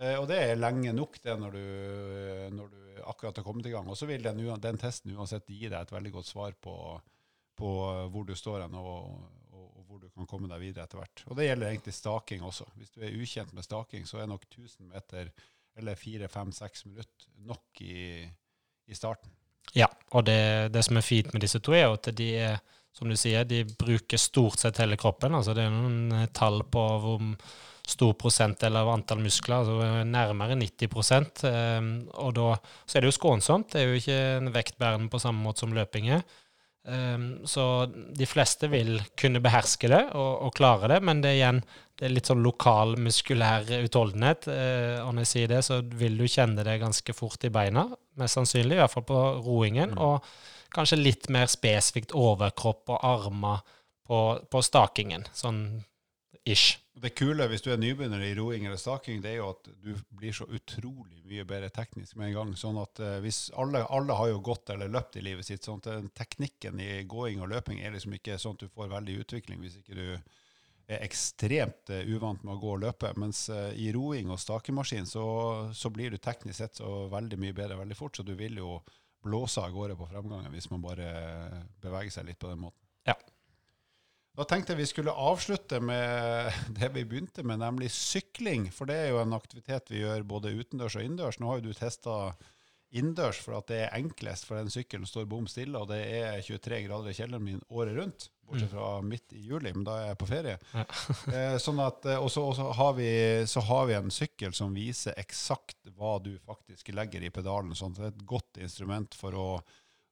Eh, og det er lenge nok det når du, når du akkurat har kommet i gang. Og så vil den, den, testen uansett gi deg et veldig godt svar på, på hvor du står hen, og, og, og, hvor du kan komme deg videre etter hvert. Og det gjelder egentlig staking også. Hvis du er ukjent med staking, så er nok 1000 meter eller 4-5-6 minutter nok i, i starten. Ja, og det, det, som er fint med disse to, er at de er, som du sier, de bruker stort sett hele kroppen. altså Det er noen eh, tall på hvor stor prosentdel av antall muskler, altså nærmere 90 eh, Og da så er det jo skånsomt. Det er jo ikke en vektbærende på samme måte som løping er. Um, så de fleste vil kunne beherske det og, og, klare det, men det er igjen det er litt sånn lokal muskulær utholdenhet. Uh, og når jeg sier det, så vil du kjenne det ganske fort i beina, mest sannsynlig, i hvert fall på roingen. Mm. Og kanskje litt mer spesifikt overkropp og armer på, på stakingen, sånn ish. Det kule hvis du er nybegynner i roing eller staking, det er jo at du blir så utrolig mye bedre teknisk med en gang. Sånn at uh, hvis alle, alle, har jo gått eller løpt i livet sitt, sånn at den teknikken i gåing og løping er liksom ikke sånn at du får veldig utvikling hvis ikke du er ekstremt uh, uvant med å gå og løpe. Mens i roing og stakemaskin så, så, blir du teknisk sett så veldig mye bedre veldig fort, så du vil jo blåse av gårde på fremgangen hvis man bare beveger seg litt på den måten. Ja. Da tenkte jeg vi skulle avslutte med det vi begynte med, nemlig sykling. For det er jo en aktivitet vi gjør både utendørs og innendørs. Nå har jo du testa innendørs for at det er enklest, for den sykkelen står bom stille, og det er 23 grader i kjelleren min året rundt. Bortsett mm. fra midt i juli, men da er jeg på ferie. Ja. eh, sånn at, eh, og så, har vi, så har vi en sykkel som viser eksakt hva du faktisk legger i pedalen. Sånn at det er et godt instrument for å,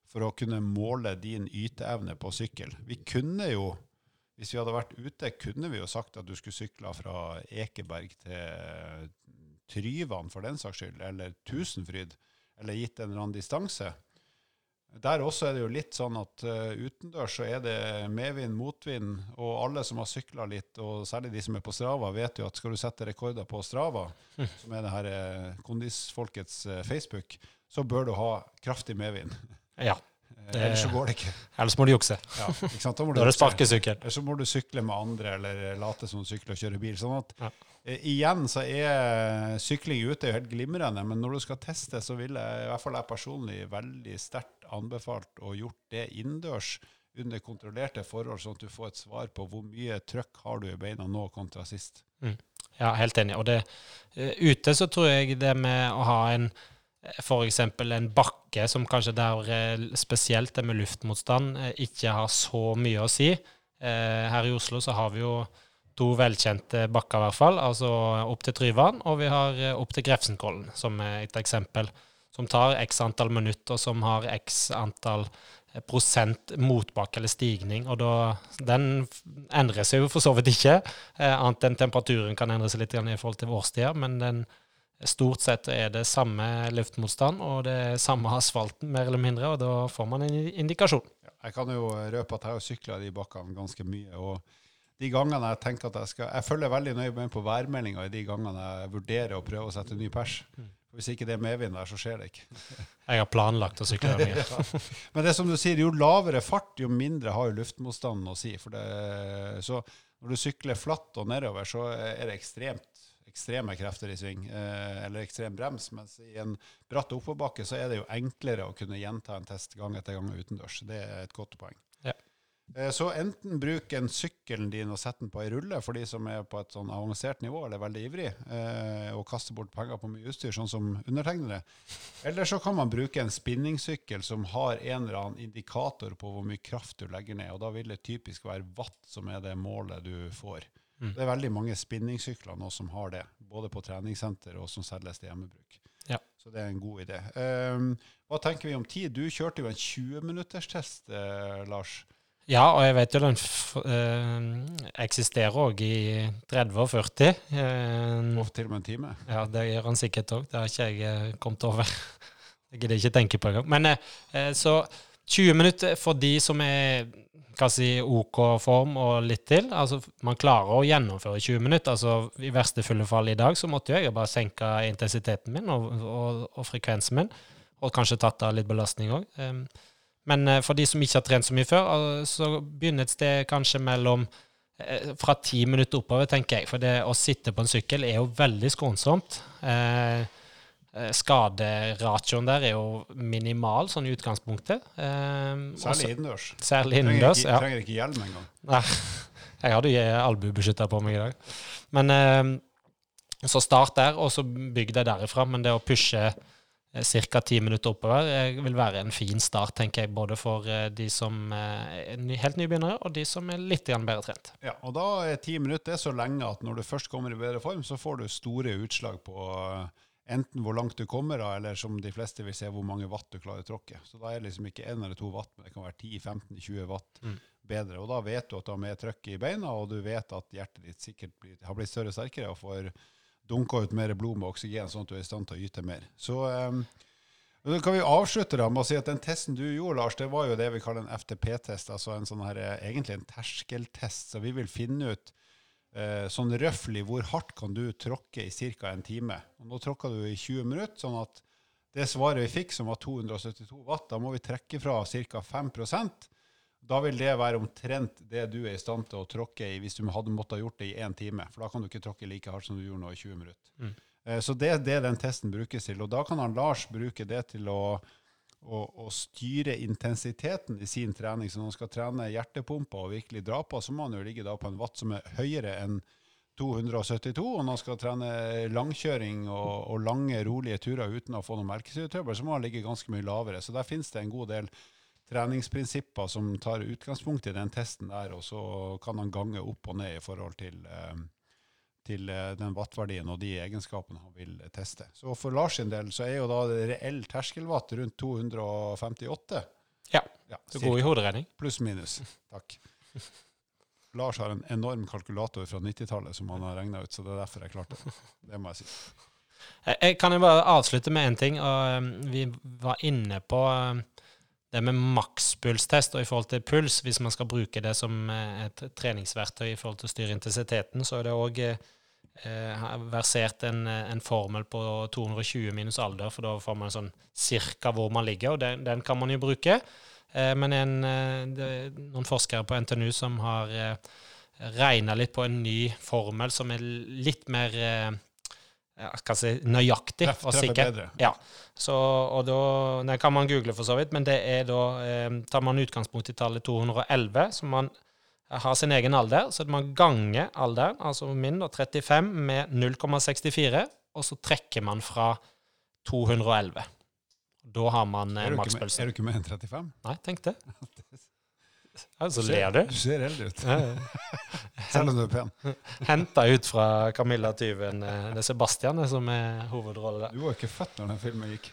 for å kunne måle din yteevne på sykkel. Vi kunne jo hvis vi hadde vært ute, kunne vi jo sagt at du skulle sykla fra Ekeberg til Tryvann for den saks skyld, eller Tusenfryd, eller gitt en eller annen distanse. Der også er det jo litt sånn at uh, utendørs så er det medvind, motvind, og alle som har sykla litt, og særlig de som er på Strava, vet jo at skal du sette rekorder på Strava, som er det her uh, kondisfolkets uh, Facebook, så bør du ha kraftig medvind. Ja. Det, ellers så går det ikke. Ellers må du jukse. Ja? Da, da er det sparkesykkel. Eller så må du sykle med andre, eller late som du sykler og kjører bil. Sånn at ja. eh, igjen så er sykling ute helt glimrende, men når du skal teste, så vil jeg, i hvert fall jeg personlig, veldig sterkt anbefalt å gjort det innendørs under kontrollerte forhold, sånn at du får et svar på hvor mye trøkk har du i beina nå kontra sist. Mm. Ja, helt enig. Og det, uh, ute så tror jeg det med å ha en f.eks. en bakke som kanskje der eh, spesielt det med luftmotstand eh, ikke har så mye å si. Eh, her i Oslo så har vi jo to velkjente bakker, i hvert fall. Altså opp til Tryvann, og vi har opp til Grefsenkollen, som er et eksempel. Som tar x antall minutter, og som har x antall prosent motbakke eller stigning. Og da, den endrer seg jo for så vidt ikke, annet enn temperaturen kan endre seg litt i forhold til årstider. Men den Stort sett er det samme luftmotstand og det er samme asfalten, mer eller mindre, og da får man en indikasjon. Jeg kan jo røpe at jeg har sykla de bakkene ganske mye. og de gangene Jeg tenker at jeg skal, jeg følger veldig nøye med på værmeldinga i de gangene jeg vurderer å prøve å sette ny pers. Mm. Hvis ikke det er medvind der, så skjer det ikke. jeg har planlagt å sykle mye. ja. Men det som du sier, jo lavere fart, jo mindre har jo luftmotstanden å si. Det, så når du sykler flatt og nedover, så er det ekstremt ekstreme krefter i sving, eh, eller ekstrem brems. Mens i en bratt oppoverbakke så er det jo enklere å kunne gjenta en test gang etter gang utendørs. Det er et godt poeng. Ja. Eh, så enten bruk en sykkelen din og sett den på ei rulle for de som er på et sånn avansert nivå eller veldig ivrig, eh, og kaster bort penger på mye utstyr, sånn som undertegnede. Eller så kan man bruke en spinningsykkel som har en eller annen indikator på hvor mye kraft du legger ned, og da vil det typisk være watt som er det målet du får. Mm. Det er veldig mange spinningsykler nå som har det, både på treningssenter og som selges til hjemmebruk. Ja. Så det er en god idé. Um, hva tenker vi om tid? Du kjørte jo en 20-minutterstest, eh, Lars. Ja, og jeg vet jo den eh, eksisterer òg i 30 og 40. Eh, og til og med en time? Ja, det gjør han sikkert òg. Det har ikke jeg eh, kommet over. Jeg gidder ikke tenke på engang. Men eh, så 20 minutter for de som er hva si, OK form og litt til. Altså, man klarer å gjennomføre 20 minutter. Altså, I verste fulle fall i dag så måtte jeg bare senke intensiteten min og, og, og frekvensen min. Og kanskje tatt av litt belastning òg. Men uh, for de som ikke har trent så mye før, så begynner et sted kanskje mellom uh, fra ti minutter oppover, tenker jeg. For det å sitte på en sykkel er jo veldig skånsomt. Eh, skaderatioen der er jo minimal, sånn i utgangspunktet. Eh, særlig innendørs. Særlig innendørs, ja. Trenger ikke hjelm engang. Jeg hadde jo albuebeskytter på meg i dag. Men eh, så start der, og så bygg deg derifra. Men det å pushe eh, ca. ti minutter oppover eh, vil være en fin start, tenker jeg. Både for eh, de som eh, er helt nybegynnere, og de som er litt bedre trent. Ja, og da er ti minutter så lenge at når du først kommer i bedre form, så får du store utslag på eh, enten hvor langt du kommer, da, eller som de fleste vil se, hvor mange watt du klarer å tråkke. Så da er det liksom ikke én eller to watt, men det kan være 10-15-20 watt Mm. bedre. Og da vet du at du har mer trøkk i beina, og du vet at hjertet ditt sikkert blir, har blitt større og sterkere og får dunka ut mer blod med oksygen, sånn at du er i stand til å yte mer. Så um, da kan vi avslutte da med å si at den testen du gjorde, Lars, det var jo det vi kaller en FTP-test, altså en sånn her, eh, egentlig en terskeltest. Så vi vil finne ut sånn røftlig hvor hardt kan du tråkke i ca. en time. Og nå tråkka du i 20 minutter, sånn at det svaret vi fikk, som var 272 watt, da må vi trekke fra ca. 5% Da vil det være omtrent det du er i stand til å tråkke i hvis du hadde måttet gjort det i én time. For da kan du ikke tråkke like hardt som du gjorde nå i 20 minutter. Mm. Eh, Så det er det den testen brukes til. Og da kan han Lars bruke det til å, å, å styre intensiteten i sin trening. Så når man skal trene hjertepumpa og virkelig dra på, så må man jo ligge da på en watt som er høyere enn 272. Og når man skal trene langkjøring og, og lange, rolige turer uten å få noe melkesyretrøbbel, så må man ligge ganske mye lavere. Så der finnes det en god del treningsprinsipper som tar utgangspunkt i den testen der, og så kan han gange opp og ned i forhold til, eh, til eh, den wattverdien og de egenskapene han vil teste. Så for Lars sin del så er jo da det reell terskelwatt rundt 258. Ja, Ja, du god i hoderegning. Pluss minus. Takk. Lars har en enorm kalkulator fra 90-tallet som han har regna ut, så det er derfor jeg klarte det. Det må jeg si. Jeg, jeg kan jo bare avslutte med én ting. og um, Vi var inne på um, det med makspulstest og i forhold til puls. Hvis man skal bruke det som eh, et treningsverktøy i forhold til å styre intensiteten, så er det òg eh, versert en, en formel på 220 minus alder, for da får man sånn cirka hvor man ligger, og den, den kan man jo bruke. Eh, men en, eh, det, noen forskere på NTNU som har eh, regna litt på en ny formel som er litt mer eh, ja, hva skal jeg si, nøyaktig Treff- og treffer sikker. Ja. Så, og da, det kan man google, for så vidt, men det er da eh, tar man utgangspunkt i tallet 211, så man har sin egen alder. Så man ganger alderen, altså min, da, 35, med 0,64, og så trekker man fra 211. Da har man eh, Er du, ikke med, makspulsen. er du ikke mer enn 35? Nei, tenk det. Ja, så ler du. Du ser eldre ut, selv om du er pen. Henta ut fra Camilla Tyven. eh, Det er Sebastian som er hovedrolle der. Du var ikke født når den filmen gikk.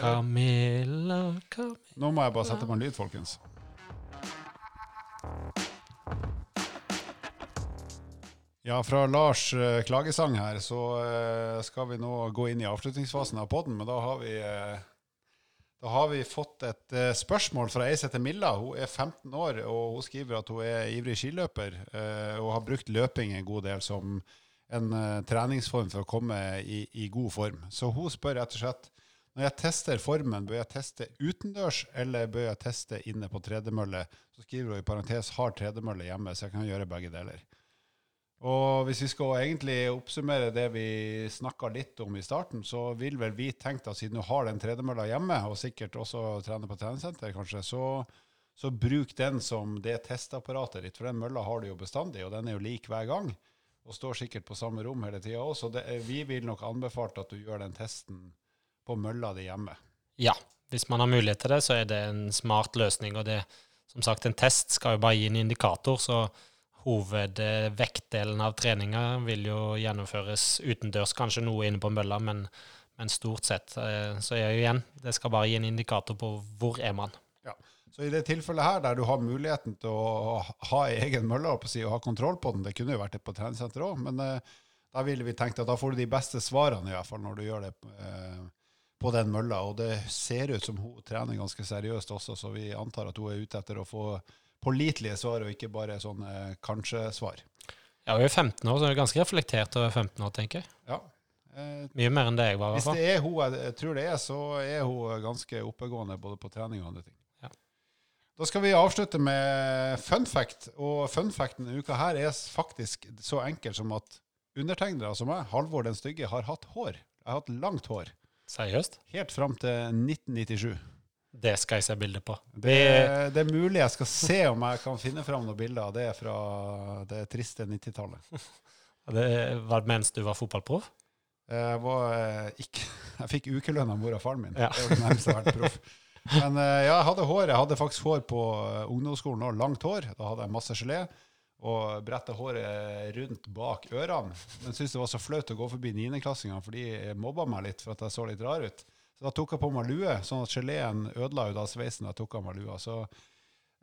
Camilla, Camilla Nå må jeg bare sette på en lyd, folkens. Ja, fra Lars eh, klagesang her, så eh, skal vi nå gå inn i avslutningsfasen av podden, men da har vi eh, da har vi fått et eh, spørsmål fra ei som heter Milla. Hun er 15 år, og hun skriver at hun er ivrig skiløper eh, og har brukt løping en god del som en eh, treningsform for å komme i, i god form. Så hun spør rett og slett når jeg tester formen, bør jeg teste utendørs eller bør jeg teste inne på tredemølle? Så skriver hun i parentes har tredemølle hjemme, så jeg kan gjøre begge deler. Og hvis vi skal egentlig oppsummere det vi snakka litt om i starten, så vil vel vi tenkt at siden du har den tredemølla hjemme, og sikkert også trener på treningssenter, kanskje, så, så bruk den som det testapparatet ditt. For den mølla har du jo bestandig, og den er jo lik hver gang. Og står sikkert på samme rom hele tida òg. Så vi vil nok anbefale at du gjør den testen på mølla di hjemme. Ja, hvis man har mulighet til det, så er det en smart løsning. Og det, som sagt, en test skal jo bare gi en indikator, så hovedvektdelen av treninga vil jo gjennomføres utendørs, kanskje noe inne på mølla, men, men stort sett eh, så er jo igjen Det skal bare gi en indikator på hvor er man. Ja. Så i det tilfellet her, der du har muligheten til å ha egen mølle og ha kontroll på den, det kunne jo vært det på treningssenteret òg, men eh, da ville vi tenkt at da får du de beste svarene i hvert fall når du gjør det eh, på den mølla. Og det ser ut som hun trener ganske seriøst også, så vi antar at hun er ute etter å få pålitelige svar, og ikke bare sånne kanskje-svar. Ja, hun er 15 år, så er ganske reflektert over 15 år, tenker jeg. Ja. Eh, Mye mer enn det jeg var, hvis det er hun jeg, jeg tror det er, så er hun ganske oppegående både på trening og andre ting. Ja. Da skal vi avslutte med fun fact. Og fun facten denne uka her er faktisk så enkel som at undertegnere som meg, Halvor den stygge, har hatt hår. Jeg har hatt langt hår. Seriøst? Helt fram til 1997. Det skal jeg se bilde på. Det, det, er mulig jeg skal se om jeg kan finne fram noen bilder av det fra det triste 90-tallet. Det var mens du var fotballproff? Jeg, var, eh, ikke, jeg fikk ukelønn av mor og faren min. Ja. Det var det nærmeste jeg har vært proff. Men eh, ja, jeg hadde hår. Jeg hadde faktisk hår på eh, ungdomsskolen òg. langt hår. Da hadde jeg masse gelé. Og bretta håret rundt bak ørene. Men syntes det var så flaut å gå forbi niendeklassingene, for de mobba meg litt for at jeg så litt rar ut. Så da tok jeg på meg lue, sånn at geleen ødela jo da sveisen da jeg tok av meg lua. Så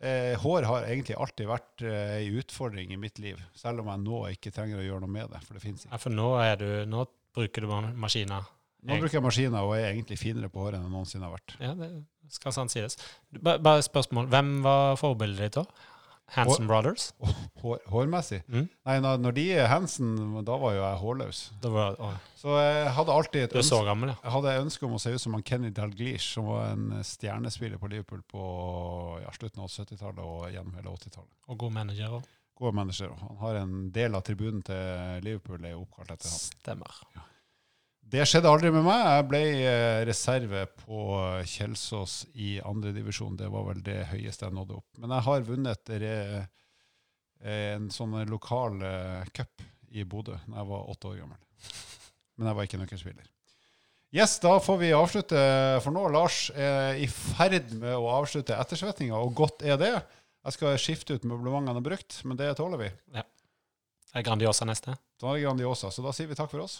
eh, hår har egentlig alltid vært ei eh, utfordring i mitt liv, selv om jeg nå ikke trenger å gjøre noe med det. For det fins ikke. Ja, for nå, du, nå bruker du maskiner? Nå bruker jeg maskiner og er egentlig finere på håret enn jeg noensinne har vært. Ja, det skal sant sies. Bare et spørsmål. Hvem var forbildet ditt da? Hansen Brothers? Hår, hårmessig? Mm. Nei, når, når, de er Hansen, da var jo jeg hårløs. Var, så jeg hadde alltid et ønske, gammel, ja. jeg hadde ønske om å se ut som han Kenny Dalglish, som var en stjernespiller på Liverpool på ja, slutten av 70-tallet og gjennom hele 80-tallet. Og god manager òg. God manager. Han har en del av tribunen til Liverpool er oppkalt etter ham. Stemmer. Ja. Det skjedde aldri med meg. Jeg ble eh, reserve på Kjelsås i andredivisjon. Det var vel det høyeste jeg nådde opp. Men jeg har vunnet en sånn lokal eh, cup i Bodø da jeg var åtte år gammel. Men jeg var ikke nøkkelspiller. Yes, da får vi avslutte for nå. Lars er i ferd med å avslutte ettersvettinga, og godt er det. Jeg skal skifte ut møblementene brukt, men det tåler vi. Ja. Det er Grandiosa neste. Da er det Grandiosa, så da sier vi takk for oss.